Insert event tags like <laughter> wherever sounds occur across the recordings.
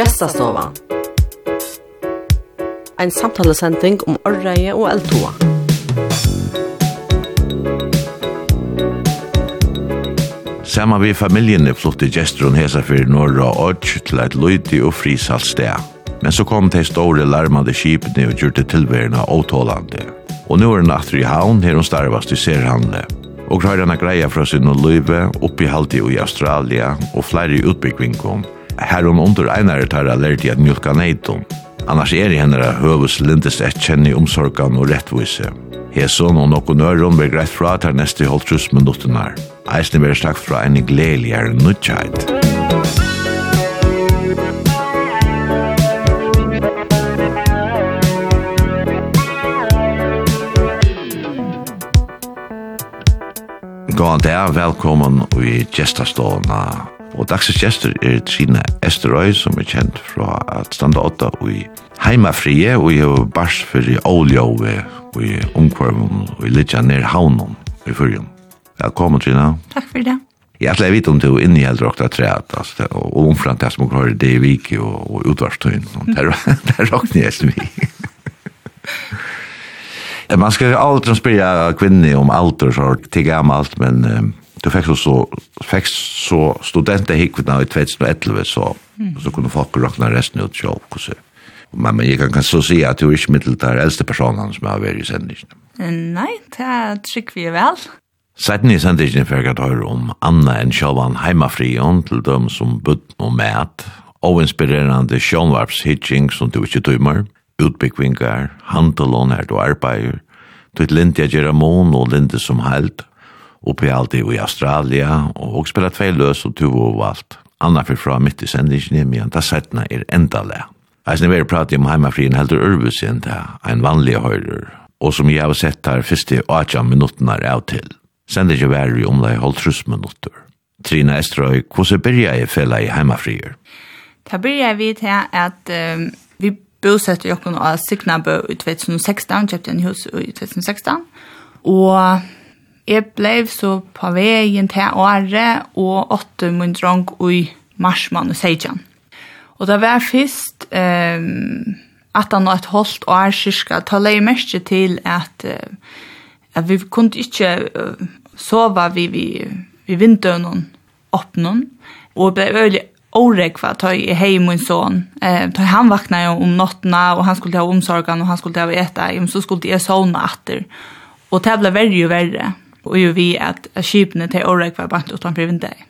Gestastova. Ein samtalesending om orreie og eldtoa. Sama vi familjen flutti gestur hesa fyrir norra og til eit løyti og frisalt sted. Men så kom de store larmande kipene og gjurte tilværende åtålande. Og nå er natter i havn her hun starvast i serhandle. Og klarer henne greia fra sin og løyve oppi halvtid i Australia og flere utbyggvinkom Her hun under einare tar a at mjölka neidon. Annars er i hennara høvus lindest et kjenni omsorgan og rettvise. Heson og nokkon nøron ber greit fra tar neste holtrus minuttenar. Eisne ber stakk fra en gledeligere nutjait. God dag, velkommen i gestastående Og dagsens gestur er Trine Esterøy, som er kjent fra at standa åtta i heimafrie, og i er bars for i Åljove, og i omkvarmen, og i litt nær havnen i fyrjum. Velkommen, Trine. Takk for det. Jeg ætla jeg vet om du er inne i eldre okta treet, altså, og omframt det som har det i viki og og utvarstøyen, Det er råkne jeg som vi. Man skal aldri spyrja kvinni om alder, så til gammalt, men Um, du fikk så, fikk så studenter hikkvina i 2011, så, mm. så kunne folk råkna resten ut så hvordan Men, men jeg kan kan så si at du er ikke middel til eldste personen som har vært i sendingen. Nei, det trykker vi vel. Sætten i sendingen fikk jeg høre om Anna enn sjåvan heimafrion til dem som bøtt og mæt, og inspirerende sjånvarpshitching som du ikke tøymer, utbyggvingar, handelån her du arbeider, du er lindt jeg gjør mån og lindt som helt, oppe i alt i Australia, og også spela tvei løs og tuvo og alt. Anna fyrir fra mitt i sendingen i men da setna er enda le. Eisen er veri prati om heimafrien heldur urvus enn det, en vanlig høyrer, og som jeg har sett her første 18 minuttene er av til. Sendingen var i omlai halvtrus minutter. Trina Estrøy, hvordan byrja jeg fela i heimafrier? Da byrja vi til at um, vi bosette jokken av Signabø i 2016, kjøpte en hus i 2016, og Jeg blev så på veien til året og åtte min drang i marsmann og seitjan. Og det var først um, at han har holdt år kyrka, ta lei mest til at, at vi kunne ikke uh, sova vi, vi, vi vindøvnen opp noen, og ble veldig årekva ta i hei min son. Eh, ta han vakna jo om nottena, og han skulle ha omsorgan, og han skulle ha eta, så skulle jeg sovna atter. Og det ble verre og verre og jo vi at, at skipene til Årek var bant utenfor vinduet.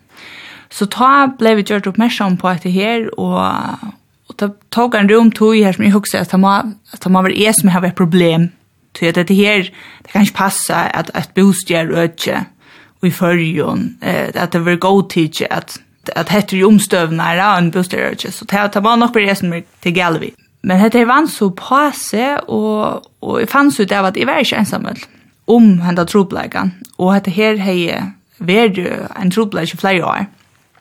Så ta ble vi gjort oppmerksom på at det her, og, og ta tog en rom tog her som jeg husker at det må, man det må være jeg som har et problem. Så at det her, det kan ikke passe at et bostjer øker i førjen, at det var god tid at at hette jo omstøvende er en bostøyre, så det, det var nok bare som er til galvi. Men hette jeg så på seg, og, og jeg fanns ut av at jeg var ikke ensamhøll. Mm om henda trobleikan, og hette her hei veri en trobleik i flere år.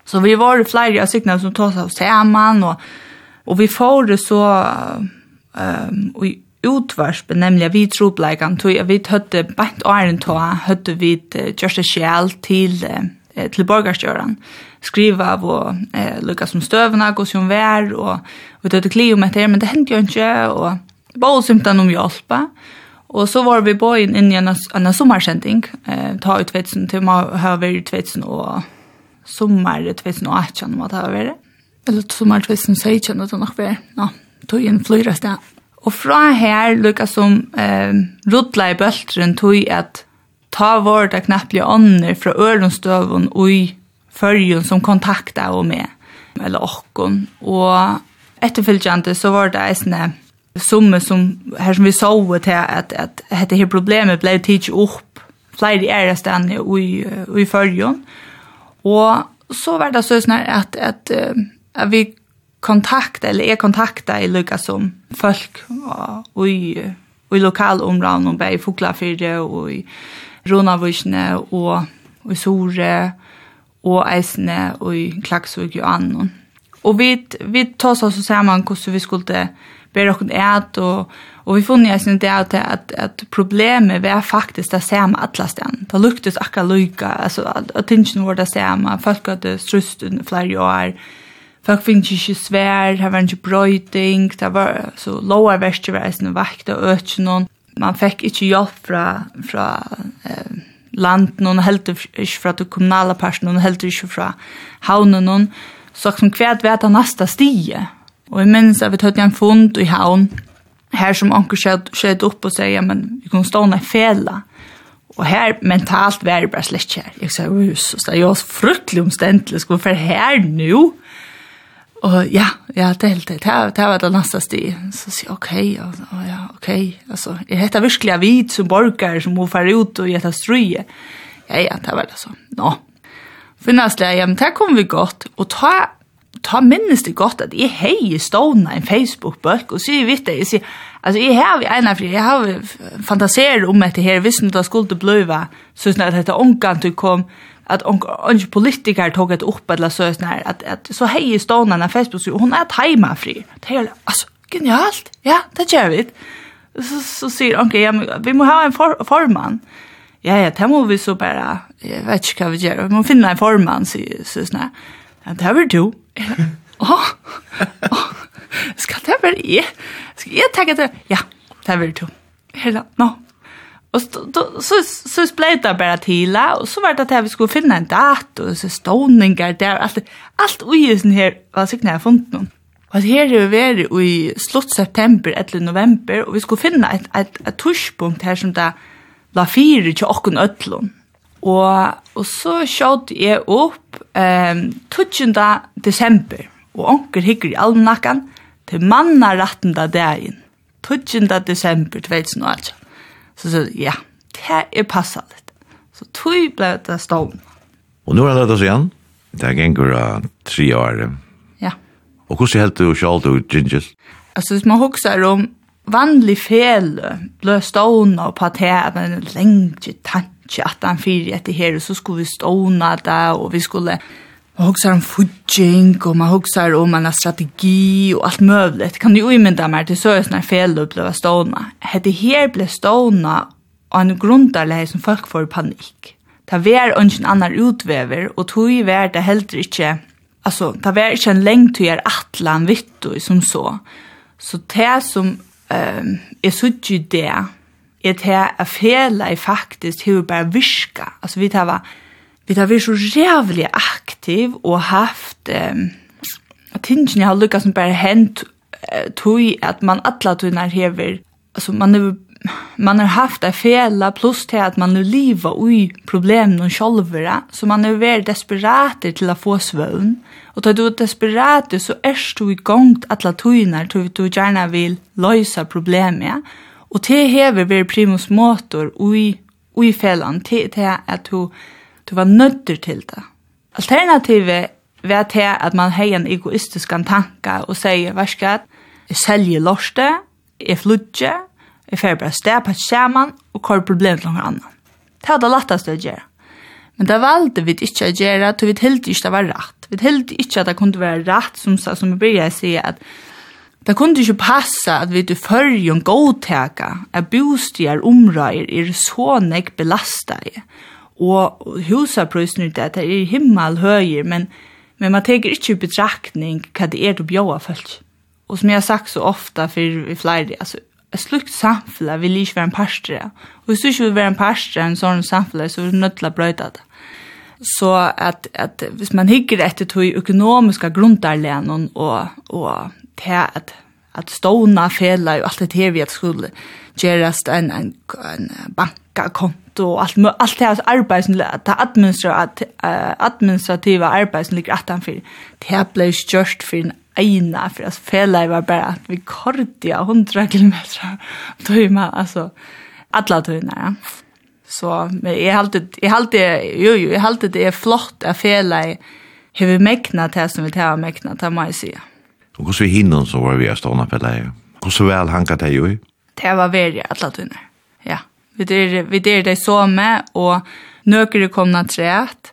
Så vi var flere av sikna som tog seg saman, og, og vi får så um, og utvarspe, nemlig vi trobleikan, tog vi høtte bant åren tog, høtte vi kjørste sjæl til, til borgarstjøren, skriva av og eh, lukka som støvna, gå som vær, og vi tøtte kli om etter, men det hendte jo ikke, og bare symptom om hjelpa, og Och så var vi på inn i en, en sommarsändning. Eh, ta ut vetsen till man ut vetsen och sommar vetsen og att känna vad det har vært. Eller sommar vetsen så inte det nok för. Ja, tog inn flyra sted. Och fra här lyckas som eh, ruttla i bøltren tog att ta vårt av knapplige ånder från ørenstøven och i följen som kontakta och med eller åkken. Og etterfølgende så var det eisne summe som här som vi såg till att att det här problemet blev tidigt upp flera i era stan i i förjon och så var det så snart att att att vi kontakt eller är kontakta i lukka som folk och i och i lokal områden och bär i Foklafyrre och i Ronavusne och i Sore och Eisne och i Klaksvig och annan. Och vi vi tar oss så samman hur vi skulle ber okkur ät och och vi funnit att det är att att problemet var faktiskt det med alla stan. Det luktas akka lyka alltså attention var det med folk hade strust under flera år. Folk finns ju inte svär, det var inte bröjting, det var så låga värsta värsta vakta öknen. Man fick inte hjälp från, från eh, land och helt ikke fra det kommunale personen, og heldur ikke fra havnen, så som kvärt vet det neste stige. Og jeg minnes at vi tøtt en fond i havn, her som anker skjedde opp og sier, men vi kunne stå i fela. Og her mentalt var det bare slett her. Jeg sa, så det er jo fruktelig omstendelig, skal vi være her nå? Og ja, ja, det er helt det. Det var det neste sted. Så sier jeg, ok, og, ja, ok. Altså, jeg heter virkelig av hvit som borger som må fære ut og gjette strye. Ja, ja, det var det så. Nå. Finnes det, ja, men det kom vi godt. Og ta ta minnes det godt at jeg hei stående en Facebook-bøk, og sier vitt det, jeg sier, altså jeg har ena fri, jeg har fantaseret om dette her, hvis du skulle bløve, så sånn at dette ångan du kom, at ångan politikere tog et opp, eller så sånn at, at så hei stående en Facebook, og hun er teima fri. Det er altså, genialt, ja, det gjør vi. Så, så sier ångan, ja, vi må ha en for, formann. Ja, ja, det må vi så bare, jeg vet ikke hva vi gjør, vi må finne en formann, sier sånn her det här var du. <laughs> Åh, åh, ska det här vara jag? Ska jag tacka det? Ja, det här var du. Hela, no. Och så, så, så blev det bara till och så var det att vi skulle finna en dat, och så stoningar där. Allt, allt ui i sån här var så knära funnit någon. Og her er vi vært i slutt september, eller november, og vi skulle finna et, et, et torspunkt her som det la fire til åkken ødlån. Og, og så sjått jeg opp um, 12. desember, og onker hikker i almanakkan til mannarettenda dagen, 12. desember 2018. Så så, ja, det er passalit. Så tog ble det stående. Og nå er det lett oss igjen. Det er gengur av tre år. Ja. Og hvordan helt du sjalt og gingis? Altså, hvis man hokser om vanlig fel, ble stående og på at det er en lenge tanke ikke at han fyrer etter her, så skulle vi ståne det, og vi skulle hugsa om fudging, og man hugsar om en strategi, og alt møvlet. Kan du umynda meg til så er sånne fel å oppleve stående? Hette her ble stående av en grundarleie som folk får panikk. Det var ønsken annar utvever, og tog var det heller ikke, altså, det var ikke en lengt til er atlan vittu som så. Så det som um, er suttje det, er det at fela i faktisk hur bare virka. Altså vi tar vi tar vært så jævlig aktiv og haft um, tingene har lukket som bare hent uh, tog at man atla tunnar hever altså man er man har haft en fela plus til at man nu livet ui problemen og sjolvera, så man er veldig desperat til å få svøvn. Og da du er desperat, så er du i gang til alle togene, til du gjerne vil løse problemet. Og det hever vi primus motor ui, ui felan til, til at du, du var nødder til det. Alternativet var til at man hei en egoistisk tanke og sier, hva skal jeg selge lorste, jeg flutjer, jeg fer bare sted på skjermen og hva er problemet til noen annen. Det var det letteste å gjøre. Men det valgte vi ikke å gjøre, til vi helt ikke det var rett. Vi helt ikke at det kunne være rett, som, som vi begynte å si at Det kunde ikke passe at vi til førjen godtaka at bostier omrøyer er så nek belastet, og husaprøysen ut at det er himmel høyer, men, men man teker ikke i betraktning hva det er du å folk. Og som jeg har sagt så ofte for flere, altså, et slukt samfunn vil ikke være en parstre, og hvis du ikke vil være en parstre en sånn samfunn, så er du nødt til å brøyde det. Så at, at hvis man hikker etter to økonomiske grunntarlen og, og til at, at stående fela og alt det her vi at skulle gjøres en, en, en bankakonto og alt, alt det arbeid som det administrativa arbeid som ligger at han for det ble størst for en eina for at fela var bare at vi kordia 100 kilometer <laughs> tøyma, altså alla tøyna, ja. Så men jeg halte jeg halte jo jo jeg halte det er flott at fela hevur mekna det som vi tar mekna, det må jeg sige. Og hvordan vi hinner så var vi av stående på leie. Hvordan vel hanka det jo? Det var veldig alle tunner, ja. Vi der, vi der det så med, og nøkere komna treet,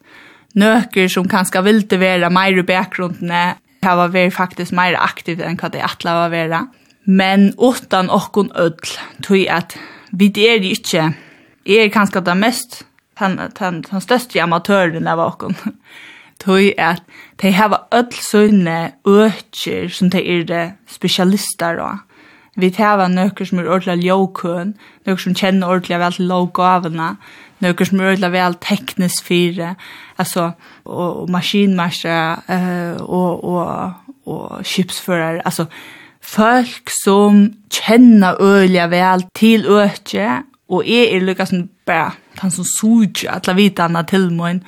nøkere som kanskje vil det være mer i bakgrunnen, det var veri faktisk mer aktivt enn hva det atle var være. Men utan okkon tror jeg at vi der ikke, jeg er kanskje det mest, den, den, den største amatøren av okkon, jeg <laughs> at de hava öll sånne øker som de er det specialister av. Vi hava nøkker som er ordentlig ljåkøn, nøkker som kjenner ordentlig vel til lovgavene, nøkker som er ordentlig vel teknisk fire, altså, og, og maskinmarsere, uh, og, og, og skipsfører, altså, folk som kjenner ordentlig vel til øke, og jeg er lukka som bare, han som suger, at la vite henne til min,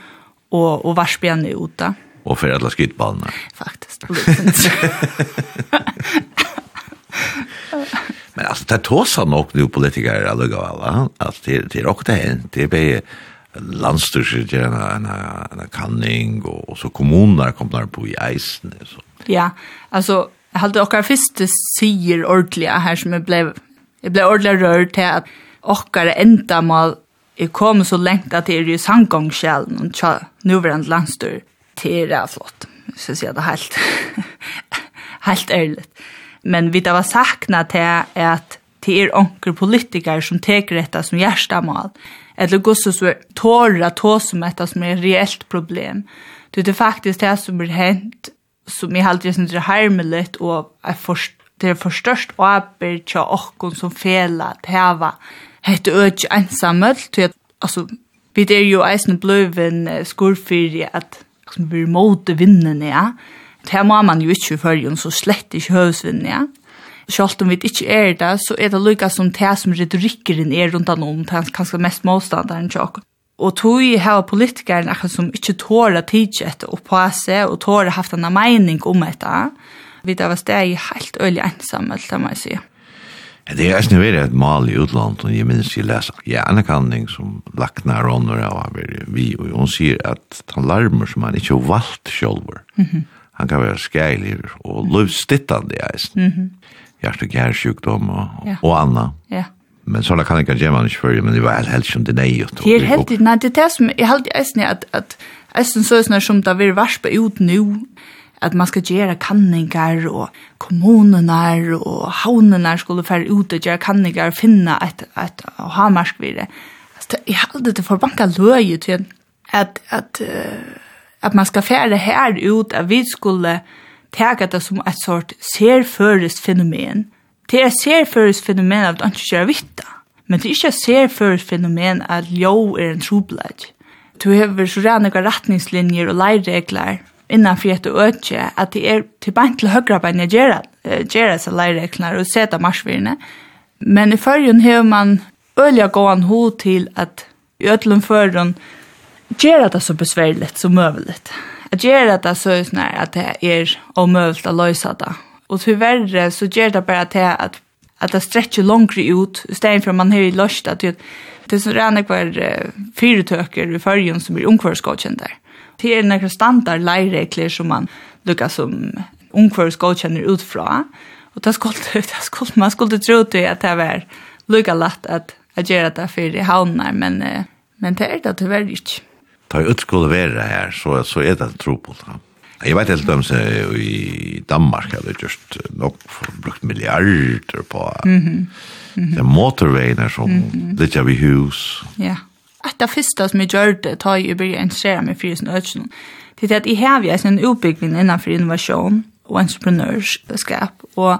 og, og varsbjene ut da och för alla skitballna. Faktiskt. <laughs> Men alltså det tåsar nog nu politiker alla alla att det det också det hänt det blir landstyrelsen en en en kanning och så kommunerna kommer på i isen så. Ja, alltså jag hade också först sier ordliga här som jag blev jag blev ordliga rörd till att ochkar ända mal jeg kom så lengt at det er i sanggångskjelen, og tja nuverand landstyr det är flott. Så ser det helt <laughs> helt ärligt. Men vi det var sakna till att det är onkel politiker som tar detta som hjärtamål. Eller gosse så så att ta som detta som är ett reellt problem. Det är faktiskt det som har hänt som är helt enkelt inte harmeligt och är först det är förstörst och arbetar till åkken som fela att häva hette öde ensamhet. Alltså, vi är ju eisen blöven skurfyrig att som blir mot vinnene, ja. Det må man jo ikke følge, så slett ikke høvesvinnene, ja. Selv om vi ikke er det, så er det lykka som det som retorikkeren er rundt om, det er kanskje mest motstanderen til oss. Og tog har politikeren akkurat som ikke tåler etter og på seg, og tåler haft en mening om dette. Vi da var steg helt øyelig ensamme, det må jeg si. Det är snarare värre et mal i utlandet och jeg minns ju läsa. Ja, en kanning som lacknar hon och vi och hon sier att han larmer som han inte har valt själv. Mm Han kan vara skälig och livstittande i eisen. Mm -hmm. hjert og gärsjukdom och, ja. och anna. Ja. Men sånne kan jag gjøre man mig før, men det var helt som det nej. Det är helt, nei, det er det som, jeg halte eisen att, att eisen så är som det vil varspe ut nu at man skal gjøre kanningar og kommunene og havnene skulle fære ut og gjøre kanningar og finne et, et, og ha marskvire. Altså, jeg halde det for banka løy til at, at, at man skal fære her ut at vi skulle tega det som et sort serføres fenomen. Det er serføres fenomen at man ikke gjør vitt Men det er ikke serføres fenomen at ljå er en trobladj. Du har så rannig retningslinjer og leiregler, innan fri etter øtje, at det er til beint til høyre bein jeg gjør det seg leirekner og seta marsvirene. Men i førjen har man øyelig gåan ho til at i øtlen førjen gjør det så besværligt som møvelig. At gjør det så snar at det er omøvelig å løse det. Og tyverre så gjør det bare til at at det stretcher långre ut, i stedet for man har løst at det er så rannig var uh, fyretøker i førjen som blir omkvarskåkjent der. Det er noen standard leiregler som man lukker som ungkvörs ut fra. Og det skulle, det skulle, man skulle tro til at det var lukket lett at jeg gjør det for i havnene, men, men det er det tyvärr ikke. Ta ut skulle være her, så, så er det tro på det. Jeg vet helt om seg i Danmark hadde just nok brukt milliarder på mm -hmm. Mm -hmm. den motorveien som mm -hmm. litt av i hus. Ja. Yeah ett av første som jeg gjør det, tar jeg ju börja intressera mig för sin økene. Det är att i här vi är en utbyggnad innanför og och entreprenörskap och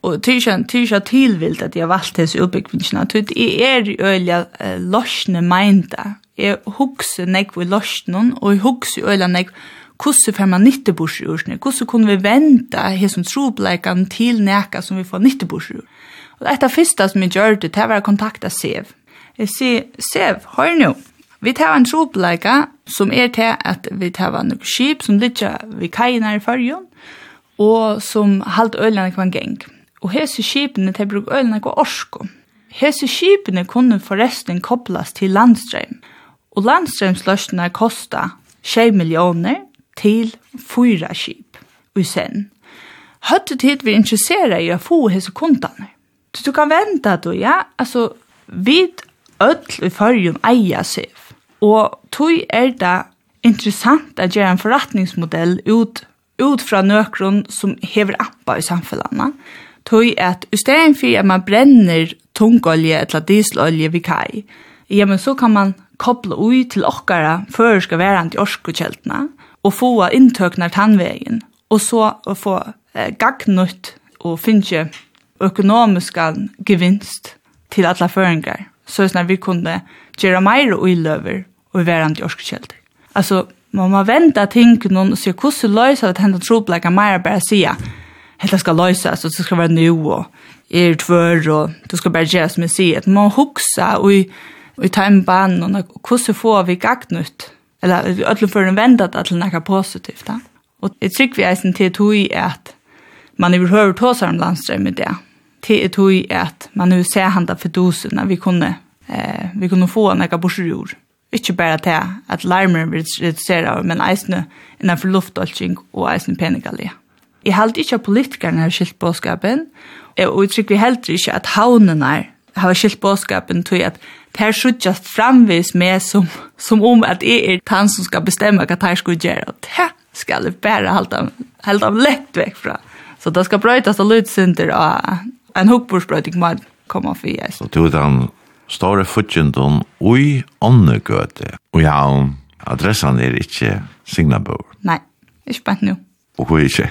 och tycker tycker tillvilt att jag valt hela utbyggnaden. Det är ju öliga lossna minda. Jag huxar nek vi lossna och jag huxar øyla nek hvordan får man nyttebosjer ur snø? Hvordan kunne vi vente hesen trobleikan til neka som vi får nyttebosjer ur? Og det er det første som vi gjør det, det var å kontakte SEV. Jeg sier, Sev, hør nå. Vi tar en tropleika som er til at vi tar en skip som ligger ved kajen her i fargen, og som halvt ølene kan geng. Og hese skipene til bruk ølene går orsko. Hese skipene kunne forresten koplas til landstrøm. Og landstrømsløsene kosta 6 millioner til 4 skip i sen. Høttet tid vi interesserer i å få hese kundene. Så du kan vente då, ja, altså, vid öll i fyrjun eia seg. Og tog er det interessant at gjøre en forretningsmodell ut, ut fra nøkron som hever appa i samfunnene. Tog at i stedet for at man brenner tungolje eller dieselolje ved kai, ja, men så kan man koppla ui til okkara føreska verand i orskukjeltna og få inntøknar tannvegin og så få eh, gagnut og finnje økonomiska gevinst til alla føringar så att vi kunne gjøre mer och ilöver og være inte årskällor. Altså, man må vente ting noen og se hvordan løser löser det hända troblika mer bara säga. Hetta skal løysast, så det skal være nu, og er tvør, og du skal bare gjøre som jeg sier. At man hoksa, og og i timebanen og hvordan får vi gagnet? Eller ødelen for en venda det til noe positivt. Da. Og jeg trykker vi eisen til tog i at man overhører tåsar om landstrøm i det till ett hoj at man nu ser handa for dosen vi kunne, eh vi kunne få några borsjor. Inte bara till att larmen blir reducerad men eisne innenfor luftdolking og och eisne Jeg held ikke at politikerne har skilt boskapen och jag tycker heller ikke at havnene har skilt båtskapen til at det er sjutjast framvis med som, som om at jeg er han som ska bestämma vad han ska göra. Det skal jeg bare holde av, helt av lett vekk fra. Så det skal brøytes og lydsynter og en hukkbordsbrøyting må komme for jeg. Så du den store fudgjendom ui åndegøte. Og ja, adressen er ikke signabord. Nei, ikke bare nå. Og hvor ikke?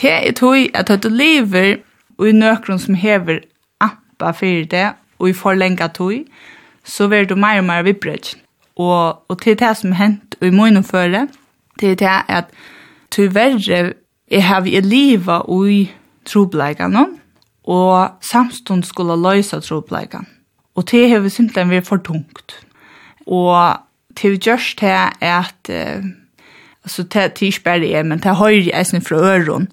Det er tog at du lever i nøkron som hever appa fyrir det, og i forlenga tog, så vil du mer og mer vibbrød. Og, og til det som hent i munnen før, til det er at du verre er her i livet og i trobleggene, og samstund skulle løysa tropleikan. Og det har vi simpelthen vært for tungt. Og det vi gjørs til at, uh, altså det er ikke bare det, men det er høyre eisen fra øren,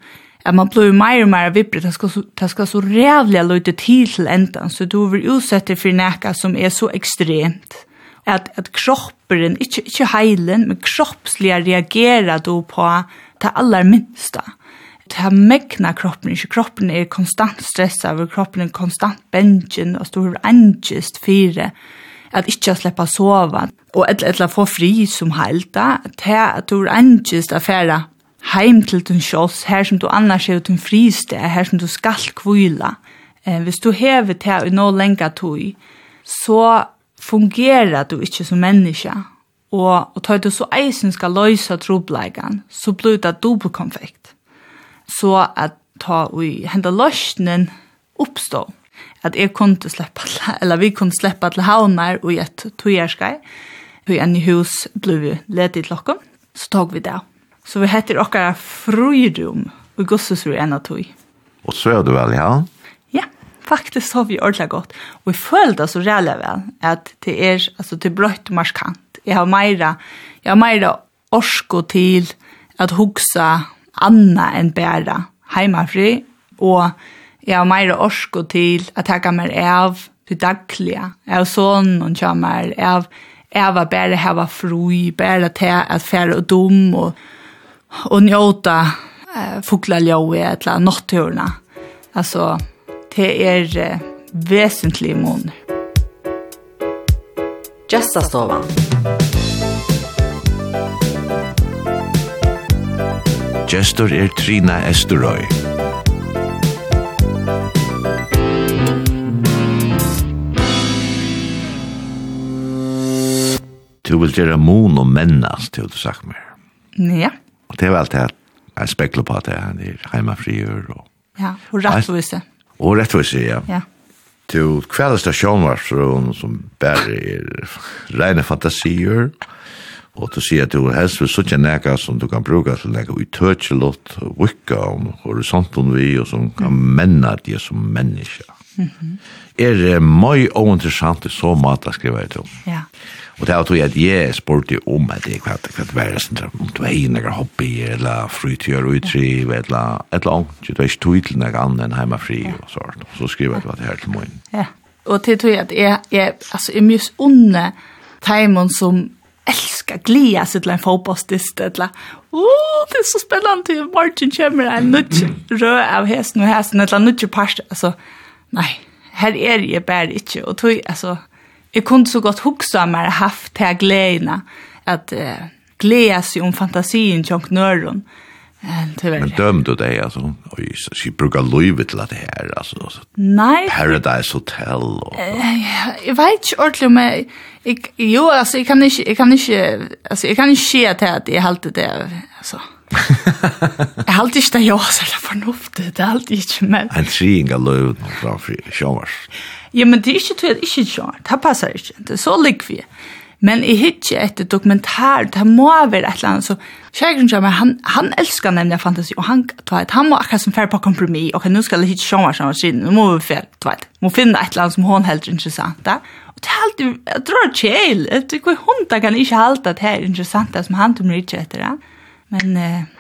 at man blir mer og mer vippret, det skal, det skal så rævlig løyte tid til enden, så du vil utsette for nekka som er så ekstremt. At, at kroppen, ikke, ikke heilen, men kroppslig reagerer du på det aller minste. Mm här mäckna kroppen inte Kroppen är konstant stressad, och kroppen är konstant bengen, og stor angest fire, at ikke sleppa sova, og et eller få fri som helda, ta at du er angest affæra heim til din sjås, her som du annars er din fristed, her som du skal kvila. Eh, hvis du hever til i nå lenga tog, så fungerar du ikke som menneske, og, og tar du så eisen skal løysa trobleikan, så blir det dobbelkonfekt så at ta i henda løsnen oppstå. At jeg kunne släppa, <laughs> eller vi kunne slippe til havnar og i togjerskei, togjærskai, og i en hus ble vi ledig til okkom, så tog vi det. Så vi heter okkara fruidum, og gosses vi en av tog. Og så er du vel, ja? Ja, faktisk har vi ordentlig godt. Og vi følte så reelle vel, at det er, altså det er brøtt marskant. Jeg har meira, jeg har meira orsko til at hugsa anna enn bæra heimafri, og jeg har meira orsko til at taka meg av til daglige, av sånn og kja av, av å bare hava fri, bare til at fære og dum, og, og njóta eh, fugla ljói, etla notturna. Altså, det er eh, vesentlig måneder. Gestastovan. Gestastovan. Gestor er Trina Esterøy. Du vil gjøre mon og mennas, til du sagt mer. Ja. Og det er vel alt at jeg spekler på at det er heimafrier og... Ja, og rettvise. Og rettvise, ja. Ja til kveldens stasjon var som bare er rene fantasier. Og du sier at du helst vil suttje neka som du kan bruka til neka tøtjelott, vikka om horisonten vi, og som kan menna det som menneska. Mm -hmm. Er det mye ointeressant i så måte skriva jeg til. Ja. Og det er at jeg er om at det kvart, hva det er som om du er en hobby, eller fritgjør og utriv, eller et eller annet. Du er ikke tog til noe annen enn heimafri og sånt. Så skriver jeg at det her til morgen. Ja. Og til tog at jeg, jeg, altså, jeg mye unne teimen som elska glia sig til en fotbollsdist eller åh oh, det er så spennende til Martin kommer en nødt rød av hästen och hästen eller nutch parst. Altså, nei, her er jeg bare ikke. Og tog altså, jeg kunne så godt huksa meg haft til glädjerna at uh, glädja sig om fantasien til fantasin tjonk nörron Men döm du dig alltså. Oj, så ska bruka livet till att det här alltså. Nej. Paradise Hotel. Och... Jag vet inte ordentligt om jag... Jo, alltså jag kan inte... Jag kan inte, alltså, jag kan inte se att det är alltid det... Alltså. jag har alltid inte jag så jävla förnuftigt. Det är alltid inte men... En tring av löv framför Sjövars. Ja, men det är inte tydligt. Det är inte Det passar inte. Det är så likvidigt. Men i hitje etter dokumentar, det må være et eller annet, så Kjærgren Kjærmer, han, han elsker nemlig fantasi, og han, vet, han må akkurat som fer på kompromis, ok, nå skal jeg hitje sjåmar som var siden, nå må vi færre, du vet, må finne et eller annet som hun helder interessant, da. Og det er alltid, jeg tror det er kjell. jeg tror ikke hundar kan ikke halte at det er interessant, det som han tog mye etter, da. Men, eh,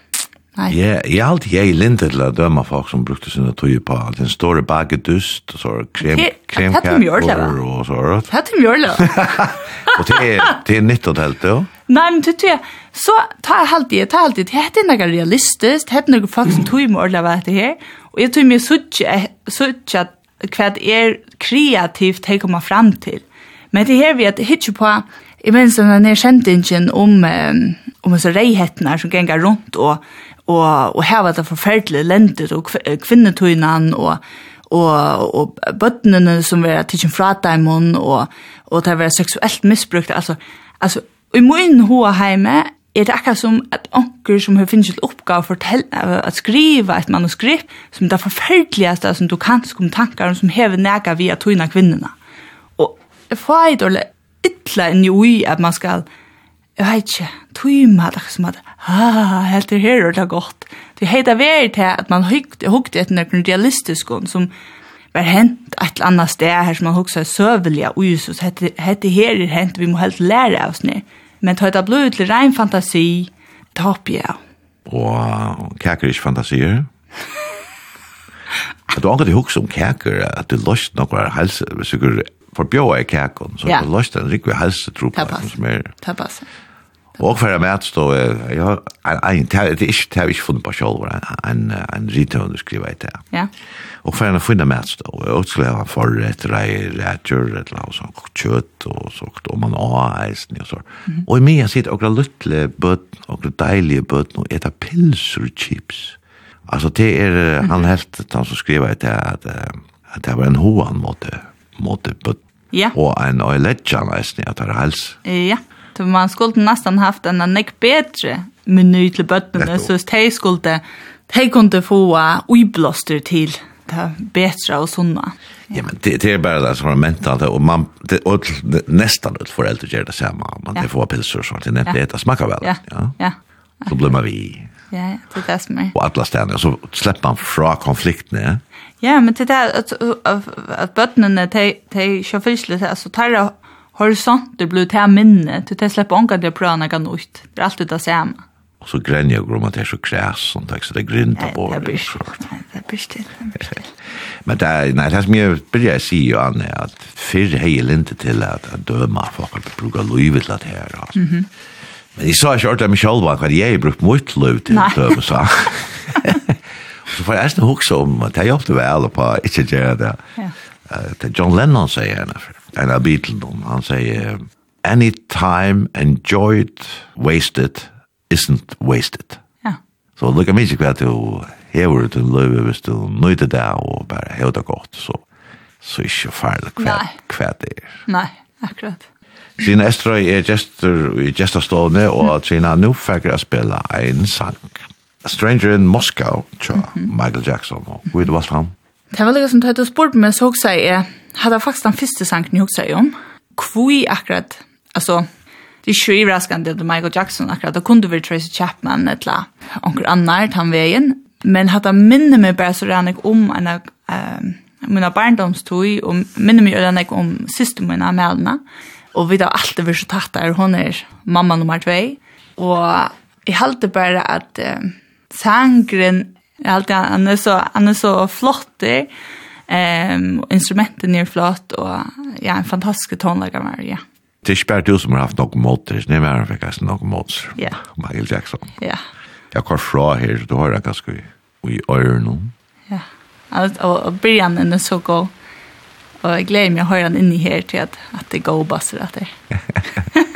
Nei. Ja, jeg har alltid jeg lintet til å døme folk som brukte sine tøye på. Den store bakedust, og så krem, kremkaker, og så rødt. Hette mjørle. <laughs> Og det er nytt og telt, jo? Nei, men tytt jeg, så tar jeg alltid, tar ta alltid, det heter noe realistisk, det heter noe folk som tog med ordet av dette her, og jeg tog mye suttje at hva det er kreativt jeg kommer fram til. Men det her vi at hitje på, jeg minns denne kjentingen om om så reihettene som ganger rundt og, og, og var det forferdelige lendet og kvinnetøynene og, og, og bøttene som var tidsen fra dem og, og det var seksuelt misbrukt. Altså, altså i min hoa heime er det akkurat som at onker som har finnet til oppgave for å skrive et manuskript som det forferdeligste som du kan om tanker som hever nega via tøyna kvinnerne. Og få et eller ytla enn jo i at man skal jeg vet ikke, tøyma, det er som at, ah, helt det her er det godt. Det heter vei til at man hukte etter noen realistisk som var hent et eller annet sted her som man hukte seg søvelig av Jesus, hette her er hent, vi må helt lære av oss ned. Men ta det blod til rein fantasi, ta opp jeg. Og kæker ikke fantasier? At du anker til hukse om kaker, at du løst noen helse, hvis du forbjøy kækon, så ja. du løst en rikve helse tro på som er. Det <laughs> passer. Och för att stå jag en det ikke, det har jeg ikke funnet på selv, en en return skriva det. Ja. Och för att finna mat stå och skulle ha för ett et ett laus och kjøtt, og så og man har is och så. Och i mig sitter och lilla bud och dejliga og etter pilser pilsur chips. Altså, det er, han helt han som skriver det att att det var en hoan måte, måte bud. Ja. Och en och lätjan at det er hals. Ja. Då man skulle nästan haft en nek bättre meny till bötterna så de skulle de kunde få oiblåster till det bättre och sådana. Ja, men det, det är bara det som är mentalt och man det, och nästan ut föräldrar gör det samma. Man ja. det får pilsor sånt, det nämnt det smakar väl. Ja. Ja. ja. Så blir man vi. Ja, det är det som är. Och alla ständer så släpper man fra konflikten, ja. Men det är att att bötterna de de kör fiskligt alltså tar horisonter blir til minne, til det slipper ångan til å prøve noe nytt. Det er alltid det samme. Og så grenner jeg om at det er så kræs, <laughs> sånn takk, så det er grinta på. Nei, det blir ikke. Det blir ikke. Men det er, nei, det er som jeg bør å si, jo, Anne, at fyrr hei linte til at at døma folk at bruka livet til det her, altså. Mm. Men jeg sa ikke ordentlig meg selv hva jeg har brukt mitt liv til å døma, sa. Så får jeg nesten hukse om at jeg jobbet vel på ikke gjøre det. Ja. Uh, John Lennon sier jeg henne for en av Beatles. han sier, any time enjoyed, wasted, isn't wasted. Ja. Så lukka minst hva til hever til løyve hvis du nøyde det og bare hever det godt, så, så ikke farlig hva, hva det er. Nei, akkurat. Sina Estrøy er gestor i gestorstående, og Trina nu fikk jeg spille en sang. A Stranger in Moscow, tja, Michael Jackson, og hvor er det var fram. Det var litt som du hadde meg, så også jeg hade faktiskt den första sangen jag huxar om. Kvui akkurat, alltså det är ju överraskande att Michael Jackson akkurat, det kunde vi Tracy Chapman eller någon annar han vägen. Men hade minne mig bara så redan om en av um, mina barndomstog och minne mig redan jag om syster mina mälna. Og vi har alltid vært så tatt der, hun er mamma nummer 2. Og jeg halte bare at um, sangren, jeg halte han er så, han er så flottig. Ehm um, instrumenten är flott och ja, en fantastisk tonläggare var ja. Det är spärr du som har haft något mot det, ni var faktiskt något mot. Ja. <laughs> Michael Jackson. Ja. Jag kör fra här, du har det ganska i i öronen. Ja. Alltså och Brian är så god. Och jag gläder mig att höra den inne här till att, att det går bassar att det. <laughs>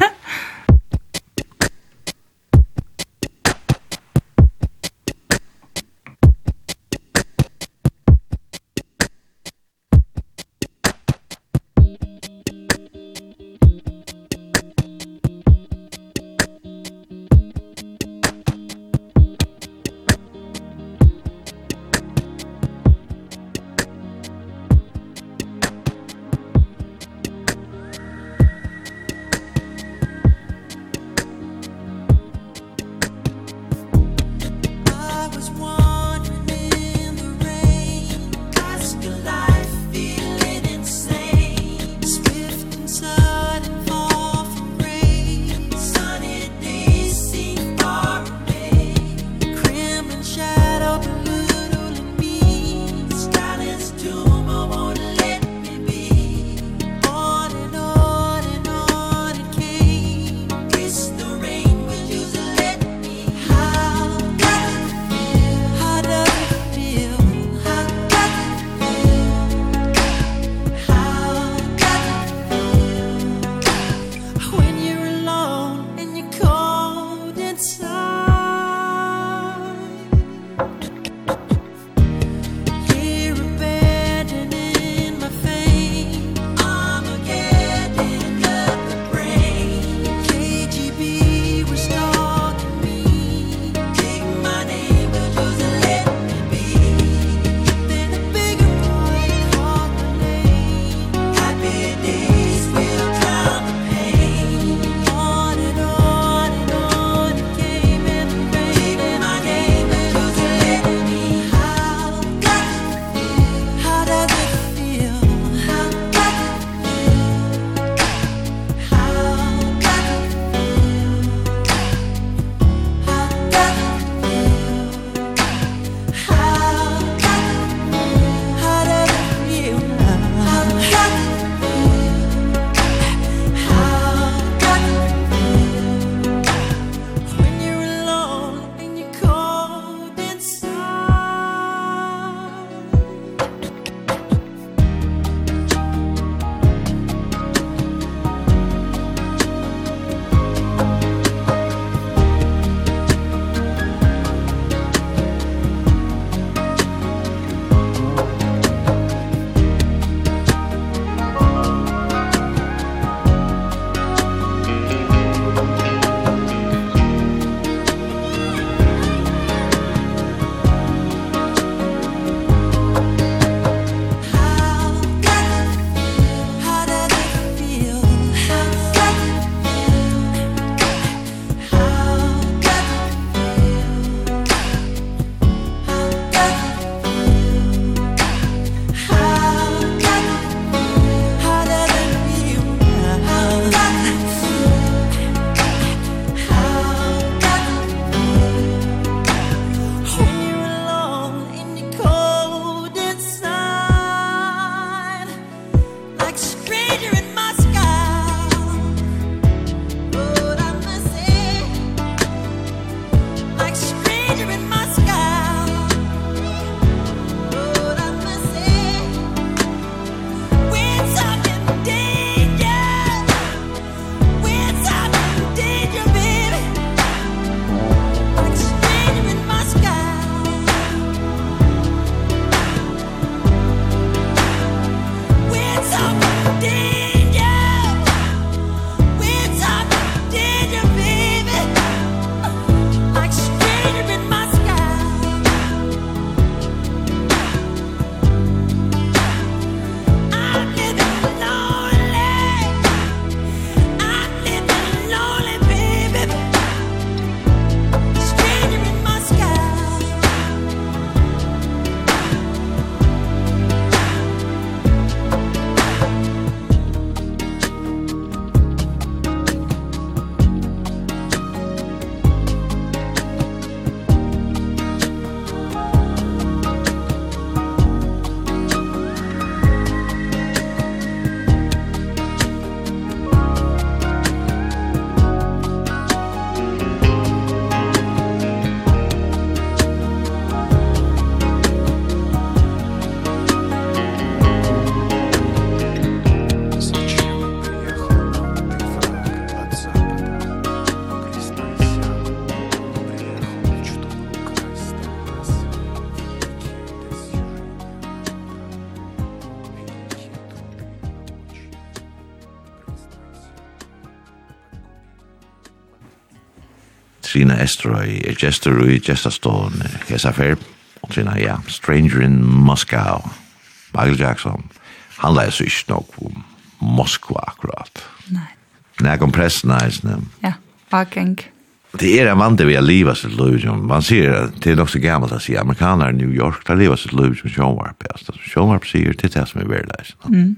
Estrøy, er Gesterøy, Gestastående, Hesafer, og trina, ja, Stranger in Moscow, Michael Jackson, han leis ikke nok om Moskva akkurat. Nei. Nei, kom pressen eisne. Ja, bakeng. Det er en vante vi har livet sitt liv som, man sier, det er nok så gammelt å si, amerikaner i New York, der livet sitt liv som Sjånvarp, ja, Sjånvarp sier, det er det som er verleis. Mm.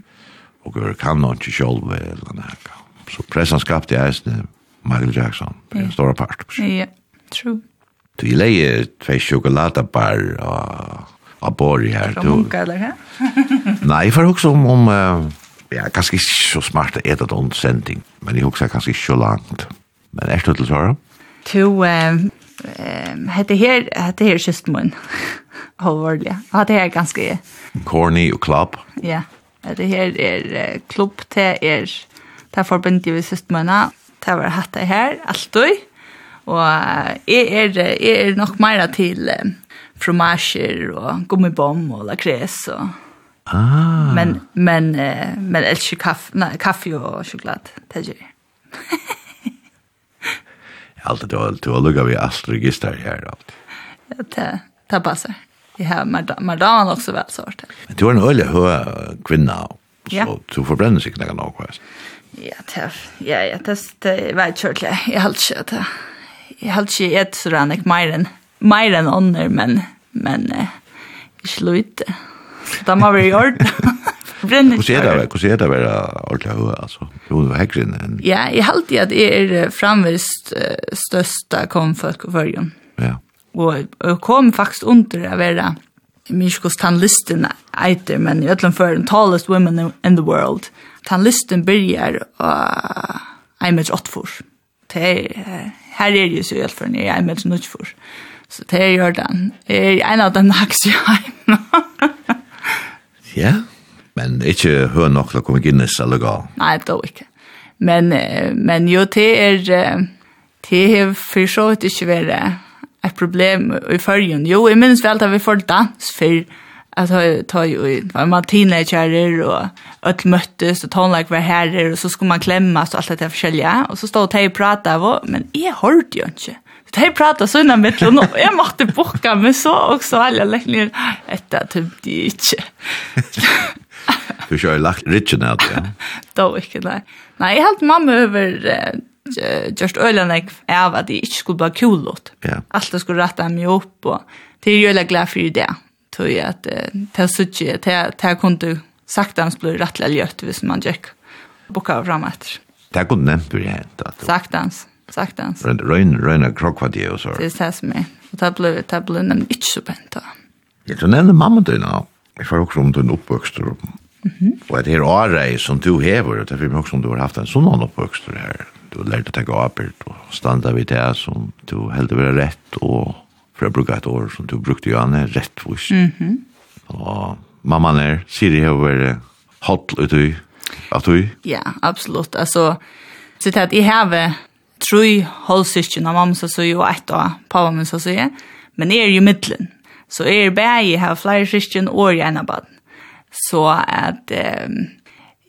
Og vi kan han ikke sjålve eller noe, Så pressen skapte eisne, Michael Jackson. Det är en stor part. Ja, true. Du lägger två chokladbar och av borg här. Från munka eller hur? Nei, for också om, om uh, ja, kanskje ikke så smart att äta en sending, Men jeg också kanskje ikke så langt. Men er det till Sara? To, hette her, hette her kystmun. Håvårdelig. <laughs> Og hette her ganske... Corny og klapp. Ja, hette her er klubb til er... Det er forbundet i kystmunna, det var hatt det her, alltid. Og jeg er, jeg er nok mer til fromager og gummibom og lakres og... Ah. Men, men, men elsker kaffe, nei, kaffe og sjokolade, det gjør jeg. alltid du har, du har lukket vi alt register her. Alt. Ja, det, det passer. Jeg har Mardan også vel sårt. Men du er en øyelig høy kvinne, så ja. du forbrenner sikkert noe av hva. Ja. Ja, tæff. Ja, ja, tæff. Det er veldig ordentlig. Jeg har ikke at jeg har ikke et sånn ikke mer enn mer enn ånder, men men ikke løyte. Da må vi gjøre <laughs> det. Brenner ikke. Hvordan er det å være ordentlig høy, altså? Jo, det var hekker enn... Ja, jeg har alltid at jeg er framvist største komfolk og førgen. Ja. Og jeg kom faktisk under å være minskos tannlistene eiter, men i øtlen for en tallest women in the world. Ja den lysten byrjar og jeg med åtte. Det er, her er jo så helt for når jeg er med nødt for. Så det er Jordan. Det er en av dem naks i heim. ja, men ikke hør nok til å komme Guinness eller gal. Nei, det er ikke. Men, men jo, det er, det er for så vidt ikke vært et problem i førgen. Jo, jeg minnes vel at vi får dans for att ta ta ju när man teenagerer och att möttes och tonlike var herrer och så skulle man klämmas och allt det där forskjellige och så stod de och pratade vad men jeg hørte ju inte. Så de pratade så innan mitt och jag måtte bocka meg så också alla läckligen etter typ det inte. Du kör lagt richen out ja. <laughs> Då ikke nei Nej, jag helt mamma över just ölanek är vad det inte skulle bare kulot ja. alt det skulle rette mig upp och det är ju glad för det tror at uh, det er så det det kunde sagt att blir rettelig ljøtt hvis man gikk boka fram etter. Det kunde nämnt bli hänt att saktans saktans. Rön rön krokvadie og så. Det er det som er. Og det blev det blev nämnt ikke så pent da. Jeg tror nämnde mamma då nu. Jeg får også om du den uppväxter. Mhm. Og et her året som du häver, det er også om du har haft en sånn oppvokst her. Du har lært å tenke apert og standa vid det som du helt över rett og for å bruke et år som du brukte, Johanne, rettvis. Mm -hmm. Og mamman er, Siri har vært hatt ut i, at du? Ja, absolutt. Altså, så til at jeg har tre holdsyskjen av mamma, så jo ett av pappa min, så säger men jeg er jo. Så jeg er bare, jeg har flere syskjen og jeg er baden. Så at um,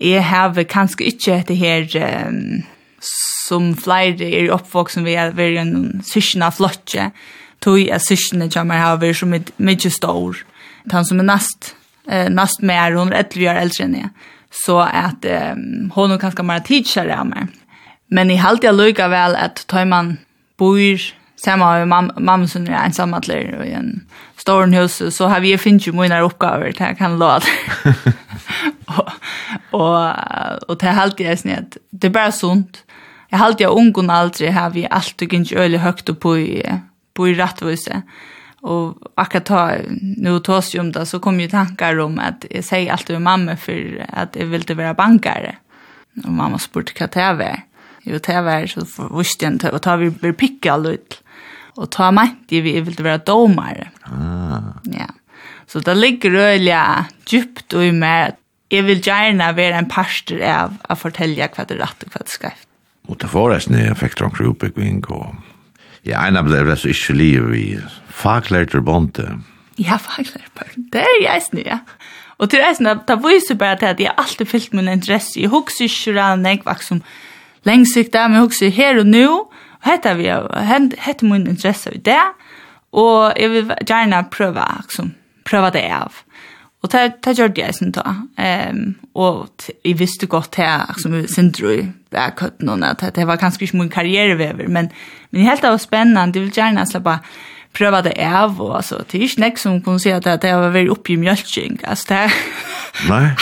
jeg har kanskje ikke det her um, som flere er oppvoksen ved å være en syskjen av flotje, tog at syskene kommer her over som er mye stor. Han som er nast, eh, nast mer, hun er etter vi er eldre enn jeg. Så at eh, hun er kanskje mer tidsere av meg. Men jeg halte jeg lykke vel at tar man bor sammen med mam mamma som er ensamhetler og i en stor hus, så har vi finnet jo mine oppgaver til jeg kan låte. <laughs> og, og, og til halte jeg sånn at det er bare sunt. Jeg halte jeg ungen aldri har vi alltid ikke øyelig høyt på i på i rattvise. Och akkurat ta, nu tas ju om det så kom ju tankar om att jag säger alltid med mamma för att jag ville vara bankare. Och mamma spurte vad det var. Jo, det var så visste jag inte. Och ta vi blir picka ut Och ta mätte vi ville vara domare. Ah. Ja. Så det ligger rörliga djupt och i mig att jag vill gärna vara en pastor av att fortälja vad det är rätt och vad det är skräft. Och det var det när jag fick dra en grupp. Ja, en av det er så ikke livet vi. Faglærter bonte. Ja, faglærter bonte. Det er jeg snu, ja. Og til reisen, det viser bare til at jeg alltid fyllt min interesse. Jeg husker ikke rann, jeg var som lengsikta, men jeg husker her og nå. Og hette vi, hette min interesse i det. Og jeg vil gjerne prøve, liksom, prøve det av. Og det, det gjør det jeg sin da. Um, og jeg visste godt til, liksom, Sindrøy, där kutten att det var kanske inte min karriärväver men men helt var spännande det vill gärna släppa pröva det av och alltså det är inte näck som kunde säga att det var väldigt uppe i mjölkning alltså det nej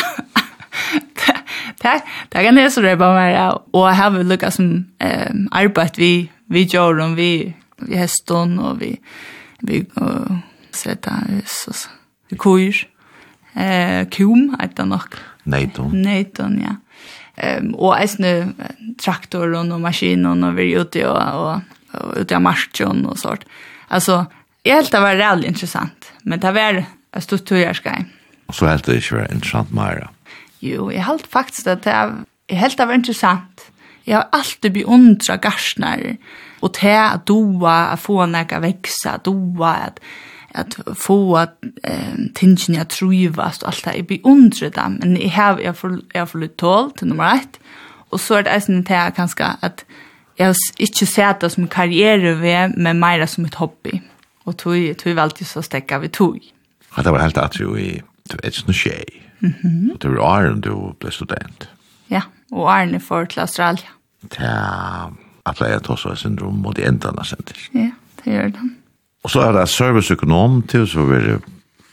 <laughs> det det kan det så det bara mer och jag har väl lyckats som eh arbete vi vi gör om vi vi häston och vi vi sätta så kurs eh kum att det nog nej då nej då ja. Ehm och äsne traktor och maskin och vi ute och och, och ute i marschen och sånt. Alltså helt det var väldigt intressant, men det var ett stort Och Så helt det är ju intressant mer. Jo, jag helt faktiskt att det är helt det var intressant. Jag har alltid beundrat gärsnar och det att doa, att få några växa, doa, att at få at um, tingene jeg tror og alt det jeg beundra dem men jeg har jag får jag får litt tål til nummer ett, og så er det sen det är at jeg har ikke sett det som karriere ved, men mer som et hobby. Og tog tog alltid så stäcka vi tog Ja, det var helt at ju i ett nu skje, og det var Iron du ble student. Ja och Iron för till Australien ja jeg tar så syndrom mot ändarna sen till ja det gjør det Og så er det serviceøkonom til så vi er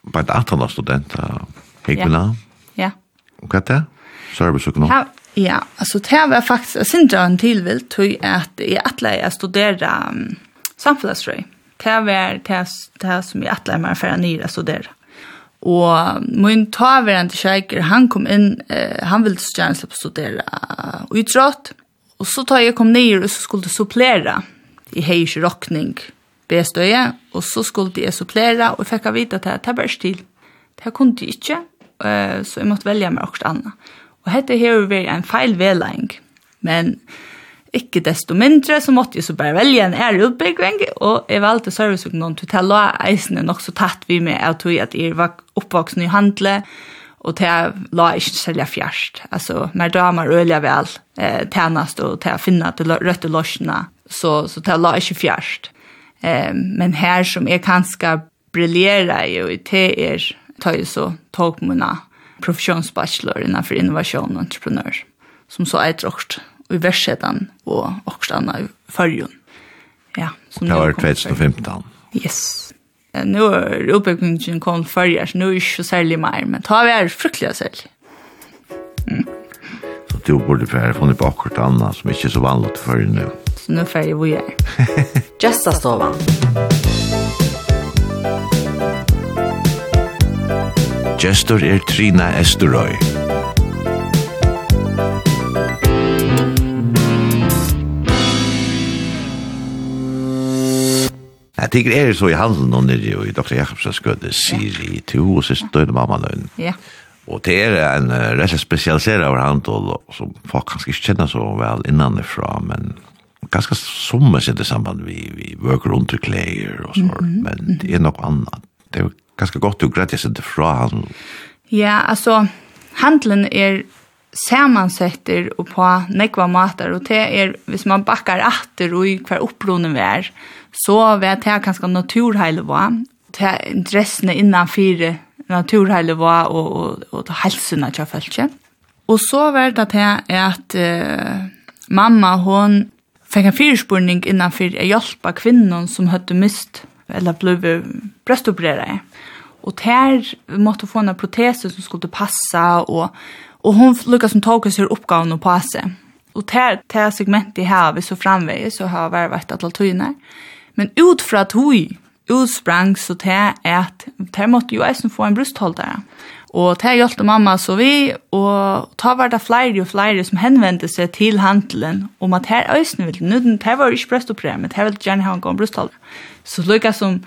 bare et antal studenter. Hegvina? Ja. Og hva er det? Serviceøkonom? Ja, ja. altså det var faktisk sindra en tilvilt til at jeg atle jeg studerer um, samfunnsrøy. Det var det som jeg atle meg for å nyre studere. Og min taverende kjeiker, han kom inn, eh, han ville gjerne slippe studere utrått. Og så tar jeg kom ned og så skulle supplere i heis rockning. Mm bestøye, og så skulle jeg supplere, og jeg fikk vite at det, det bare stil. Det kunne jeg ikke, så jeg måtte velge meg også annet. Og dette har jo vært en feil vedlegging, men ikke desto mindre, så måtte jeg så bare velge en ære utbygging, og jeg valgte serviceøkonom til å la eisene nok så tatt vi med, at jeg var oppvoksen i handle, og til jeg la ikke selge fjerst. Altså, mer damer øler vel, eh, tjenest og til å finne til røtte løsene, så, så til jeg la ikke fjerst. Eh, men här som är kanske briljera ju i te är tar så tog mona profesjonsbachelor innenfor för innovation och entreprenör som så är trokt i versetan och också i förjun. Ja, som det var 2015. Yes. Nu är uppbyggningen kom förr, så nu er det inte mer, men ta vi er fryktelig särskilt. Mm. Så du borde få ni på akkurat annet, som inte er så vanligt förr nu så nu får vi er. Gästa stovan. Gestor er Trina Esterøy. Jeg tenker er så i handelen og nere i Dr. Jakobsens skøde Siri to og sist døde mamma løgn. Ja. Og det er en uh, rett og spesialiseret over handel som folk kanskje ikke kjenner så vel innanifra, men ganska sommer det samband vi vi worker under clayer och så mm -hmm. men det är något annat det är ganska gott att grattis inte fra han. Ja alltså handeln är sammansätter och på nekva matar och det är hvis man backar åter och i kvar uppronen vär så vet jag ganska naturhele var det intressen innan fyra naturhele var och och och hälsan att jag följde och så var det att at, uh, mamma hon fikk en fyrspurning innanfyr å hjelpe kvinnen som hadde mist eller ble brøstopereret. Og der måtte få en protese som skulle passa, og, og hun lukket som tog seg oppgaven på seg. Og der, der segmentet her vi så framveis, så har vært vært alle tøyene. Men ut fra tøy, utsprang så til at der måtte jo eisen få en brystholdere. Og det hjelpte mamma så vi, og ta var det flere og flere som henvendte seg til handelen om at her øyne ville, nå det var ikke brøstoperere, men det ville gjerne ha en gang brøstholder. Så lukket som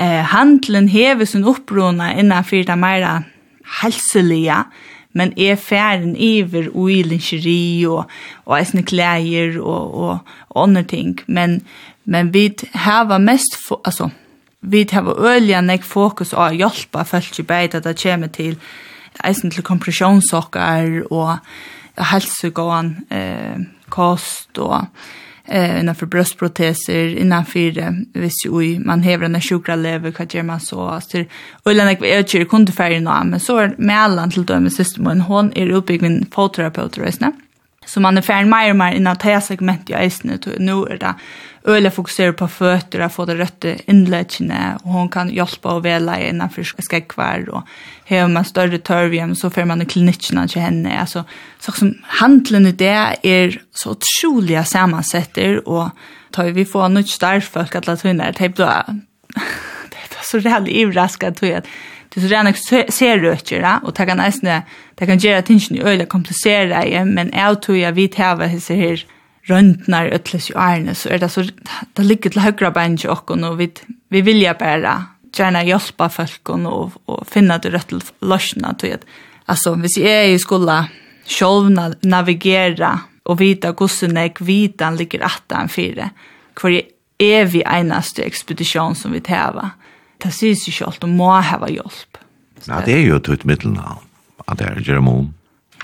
eh, handelen hever sin opprona innenfor det mer helselige, men er færen iver og i lingerie og, og eisne klæger og, og, og andre ting. Men, men vi har mest, for, altså, vi har øyelig nek fokus og hjelpa folk i beid at det kommer til eisen til kompressionssokker og helsegåan eh, kost og eh, innenfor brøstproteser, eh, hvis jo man hever denne sjukra lever, hva gjør man så? Altså, øyelig nek vi inte ikke kundeferien nå, men så er melan til dømme systemen, hon er utbyggvinn fotterapeuter og. Så man är färdig mer och mer innan det här segmentet jag är nu. Nu är det öle fokuserar på fötter att få det rätta inläggene och hon kan hjälpa och väla innanför skäckvar och har man större törvjen så får man i klinikerna till henne. Alltså, så som handeln i det är så otroliga sammansätter och tar vi får något starkt folk att lära tunna det är bra. Det är så rätt tror jag att Det så redan ser rötjer och det kan nästan det kan göra tingen i öle komplicera men jag tror jag vet här vad det här röntnar ötlas ju ärne så är det så det ligger till högra bänk och och vi vi vill ju bara gärna hjälpa folk och och finna det rätt lösna till att alltså vi ser ju skola själva navigera och vita gossenek vitan ligger attan fyra kvar är vi enaste expedition som vi täva det sier seg ikke alt, og må ha hjelp. Ja, det er jo et ut middelnavn, at det er Jeremon.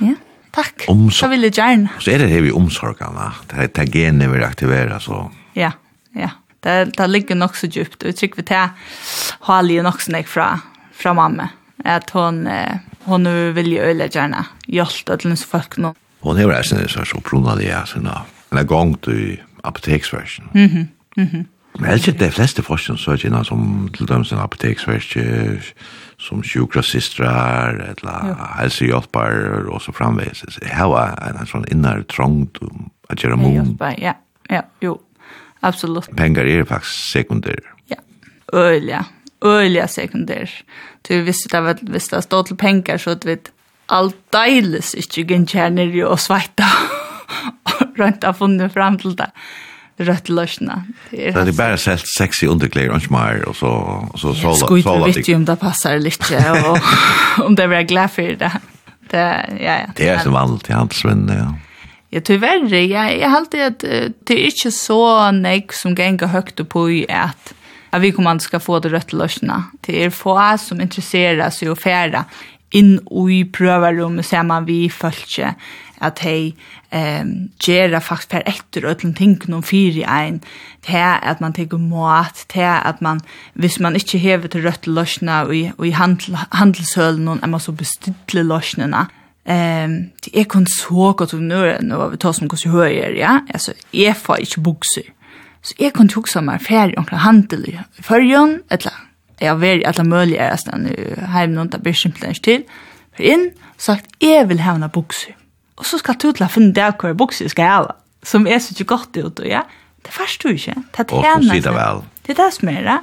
Ja, takk. Omsorg. Så vil jeg gjerne. Så er det her vi omsorgene, det er gene vi aktiverer, så. Ja, ja. Det, det ligger nok så djupt, og jeg trykker vi til Hali og nok sånn jeg fra, fra mamma, at hon, hon vil jo øyne gjerne hjelpe til hennes folk nå. Hon er jo reisende, så er så prunnet det, sånn at en gang til apoteksversen. Mhm, mm mhm. Mm Men ellers er det fleste forskjell så er det som til dem en apoteksverkje, som sjukrasistrar, eller ja. helsehjelpar, og så framveis. Her var en sånn innar trångt å gjøre mun. Ja, ja, jo, absolutt. Pengar er faktisk sekundær. Ja, øyla, øyla sekundær. Du visste det var, hvis det stod til penger, så du vi alt deiles ikke gjenkjerner jo <laughs> og sveita, og rundt har funnet fram til det. Ja rött lösna. Det är det bara så sexy underkläder och smär och så och så så så. Det skulle ju om det passar lite och <laughs> om det blir glad för det. Det ja ja. Det är så vanligt i handelsvänner. Ja. Ja, tyvärr, jag har alltid att det är inte så nek som gänga högt på i att, att vi kommer ska få det rødt lösna. Det är få som intresserar sig och færre inn i prøverommet saman vi følte at hei ehm gera fast per etter og etter ting noen fyr i ein. Til at man tekur mat til at man hvis man ikke hevur til rødt løsna og i, og i handel, handelshølen og man så bestille løsnena ehm det er kun så godt og nå nå vi tar som kos høyr ja. Altså jeg får ikke bukser så jeg kan tok som er fer onkel handel i førjon etla jeg var i alle mulige er nesten hjemme noen, det blir simpelthen ikke til. For inn, sagt, jeg vil ha en bukser. Og så skal du til å finne det hva bukser skal jeg ha, som er så ikke godt ut, og ja, det først du ikke. Det er tjener. Og så vel. Det er det som er det.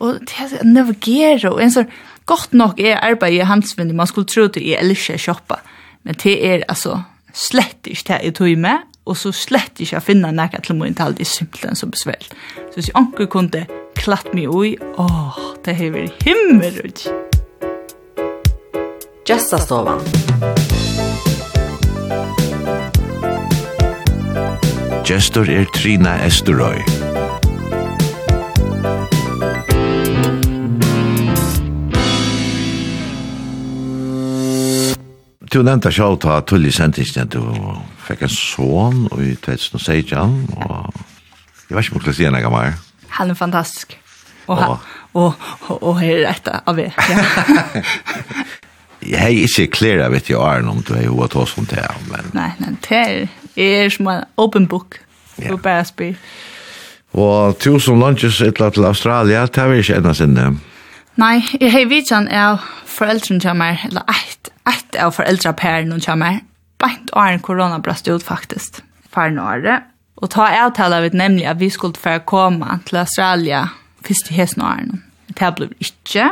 Og det er navigere, og en sånn, godt nok er arbeid i handsvindig, man skulle tro det er ellers jeg shoppa, men det er altså slett ikke det jeg tog med, og så slett ikke jeg finner noe til min tall, det er simpelthen så besvelt. Så hvis jeg anker kunne klatt meg ui, åh, Det har vært himmelrødt. Gjestastovan. Gestor er Trina Esterøy. Du nevnte selv ta tullig sendingen at du fikk en sån i 2016, og jeg vet ikke om du skal si henne, Gamar. Han er fantastisk. Og, og og, og, og her er dette av det. Ja. <laughs> jeg har ikke klær vet jeg Arne, om du har jo hatt oss om det. Men... Nei, nei, det er, er som en open book. Ja. Og bare spyr. Og tusen lunches etter til Australia, det har vi ikke enda sinne. Nei, jeg har vidtjen av foreldrene til meg, eller ett, ett av foreldrepærene til meg, bænt åren korona brast ut faktisk, faren året. Og ta avtale vi nemlig at vi skulle få komme til Australia først i hesten og æren. Det ble ikke,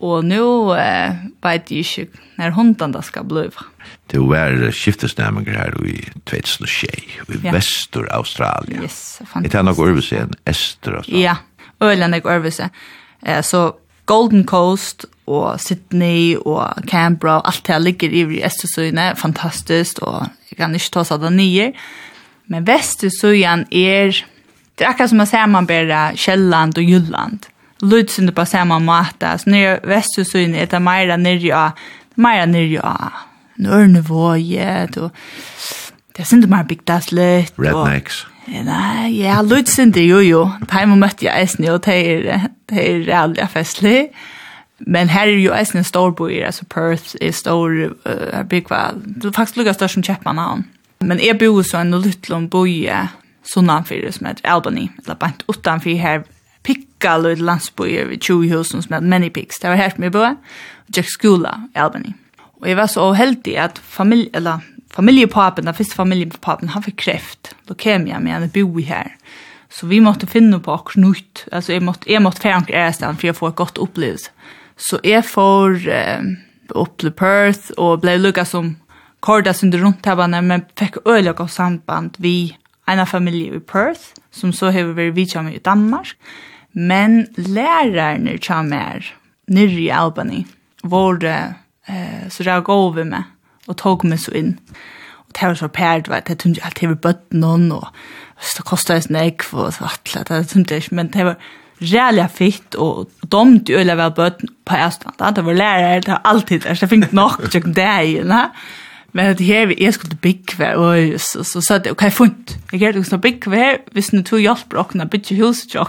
og nå eh, vet jeg ikke når hunden da skal bli. Det var skiftesnæminger her i 2006, i ja. Vestur-Australia. Yes, fantastisk. Det er nok øvelse enn Ester-Australia. Ja, øyne nok øvelse. Eh, så Golden Coast og Sydney og Canberra og alt det ligger i Estersøyene, fantastisk, og jeg kan ikke ta seg det nye. Men Vestersøyen er det är akkurat som att sammanbära Kjelland och Jylland. Lutsen på samma måte. Så nere västsyn är det mer nere av, Mer nere av Nörnevåget och det synd mer bygdas lite. Rednecks. Nej, ja, lutsen det jo jo. Time mötte jag Esni och det är det är jävla festlig. Men här är ju Esni en stor boi, alltså Perth är stor, uh, big. Det är faktiskt lika störst som Köpenhamn. Men jag bor så en liten by sunnanfyrir som heter Albany, eller bant utanfyr her pikka løyd landsbøyer ved 20 husen som heter Many Pigs. Det var her som jeg bøy, og Jack Skula i Albany. Og jeg var så heldig at familie, eller familjepapen, den første familjepapen, han fikk kreft, leukemia, men han bor her. Så vi måtte finne på akkurat nytt. Altså, jeg måtte, jeg måtte fjerne ærestand for å få et godt opplevelse. Så jeg får eh, opp til Perth og ble lukket som kordas under rundt her, men fikk øyelig godt samband vi en familie i Perth, som så har vært vidtja med i Danmark, men lærerne kommer mer nyrre i Albany, hvor det eh, så det er gå over med, og tog meg så inn. Og det var så pært, vet, jeg tog ikke alltid over bøtten og det kostet en egg, og så atlet, det tog ikke, men det var reallig fitt og domt jo eller vel bøtten på Østland, Det var lærere, det var alltid der, så jeg fikk nok til deg, ne? Men det här vi är skulle bygga och så så sa det okej funt. Jag gör det så bygga visst nu tog hjälp och kunna bygga hus och jag.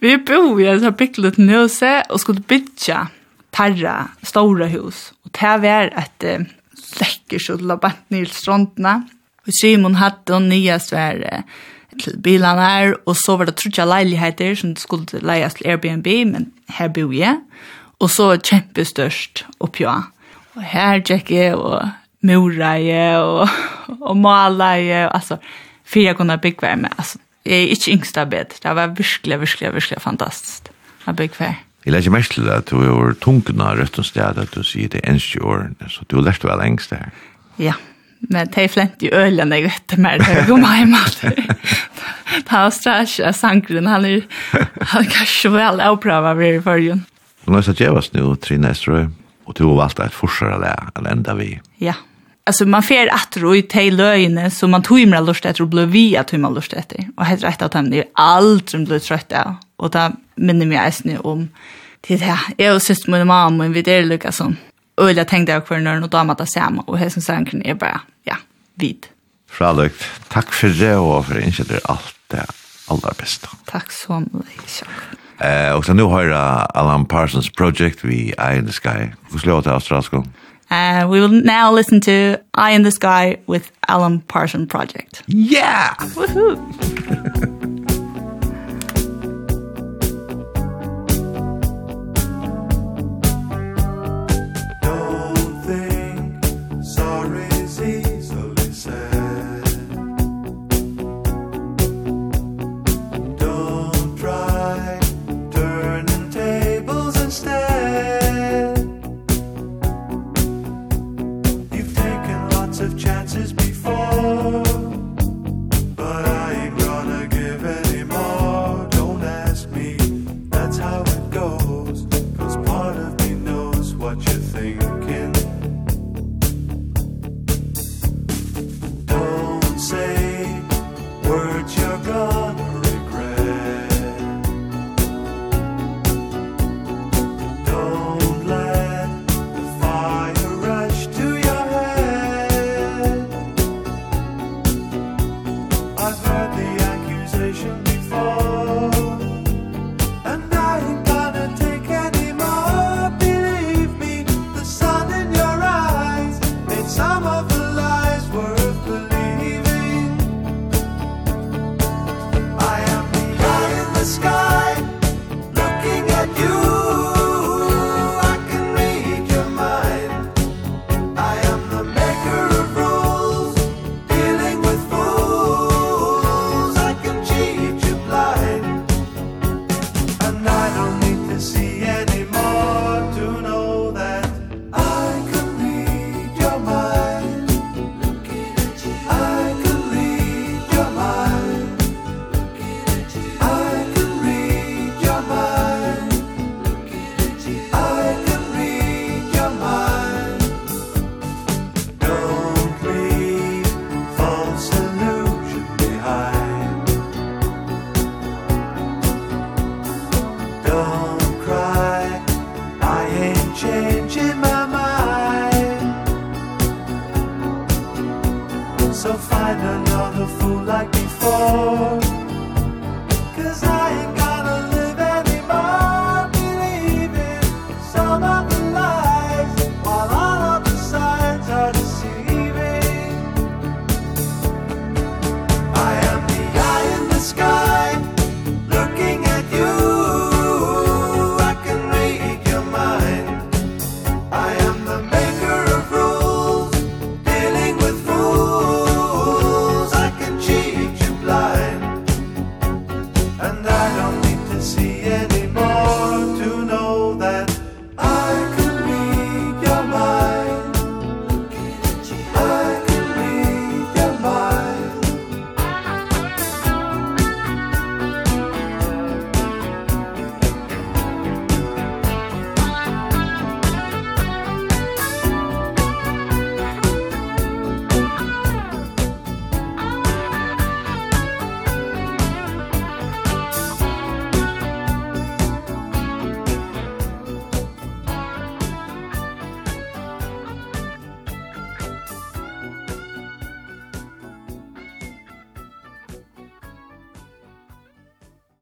Vi bor i så picklet nu nøse og skulle bygga tarra stora hus och det var att läcker så la bort ner strandna. Och Simon hade en nya sfär til bilarna her, og så var det trutja leiligheter som skulle leias til Airbnb, men her bor jeg. Og så kjempestørst oppjå. Og her tjekke og mureie og, og maleie, altså, for jeg kunne bygge vei med, altså, jeg er ikke yngst av bed. Det var virkelig, virkelig, virkelig fantastisk å bygge vei. Jeg legger mest til at du er tungen av rødt og sted, at du sier det eneste årene, så du har lært vel engst det her. Ja, men det er flent i ølen, jeg vet det mer, det er jo meg mat. <laughs> Det er strask, jeg sanker den, han er kanskje vel avprøver ved i forrige. Nå er det gjevast nu, Trine Estrøy, og du har valgt et forsvar eller enda vi. Ja, alltså man fer att ro i te löjne så man tog imra lust att ro blev vi att tog man lust att det och helt rätt att han är allt som blir trött av och det minner mig äsne om det här jag och syster med mamma och vi är lukar som och jag tänkte jag kvar när och damat att samma och här som sanken är bara ja vid Fralökt, takk for det og for innkjøtter alt det aller beste. Tack så mycket. Eh, och så nu har Alan Parsons Project vi Eye in the Sky. Hur slår det australiska? Uh, we will now listen to Eye in the Sky with Alan Parsons Project. Yeah! Woohoo! <laughs>